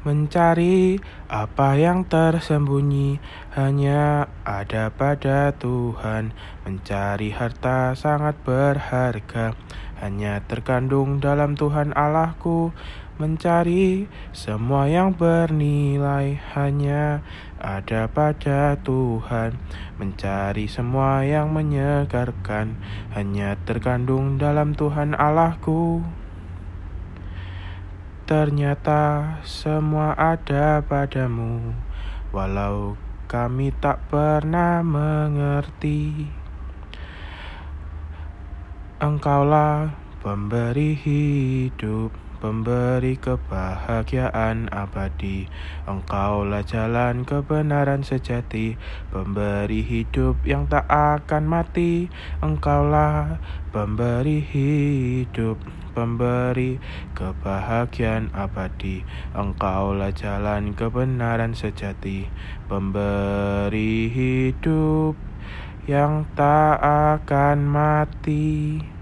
Mencari apa yang tersembunyi hanya ada pada Tuhan. Mencari harta sangat berharga, hanya terkandung dalam Tuhan Allahku. Mencari semua yang bernilai hanya ada pada Tuhan. Mencari semua yang menyegarkan hanya terkandung dalam Tuhan Allahku. Ternyata semua ada padamu, walau kami tak pernah mengerti. Engkaulah pemberi hidup, pemberi kebahagiaan abadi. Engkaulah jalan kebenaran sejati, pemberi hidup yang tak akan mati. Engkaulah pemberi hidup, pemberi kebahagiaan abadi. Engkaulah jalan kebenaran sejati, pemberi hidup yang tak akan mati.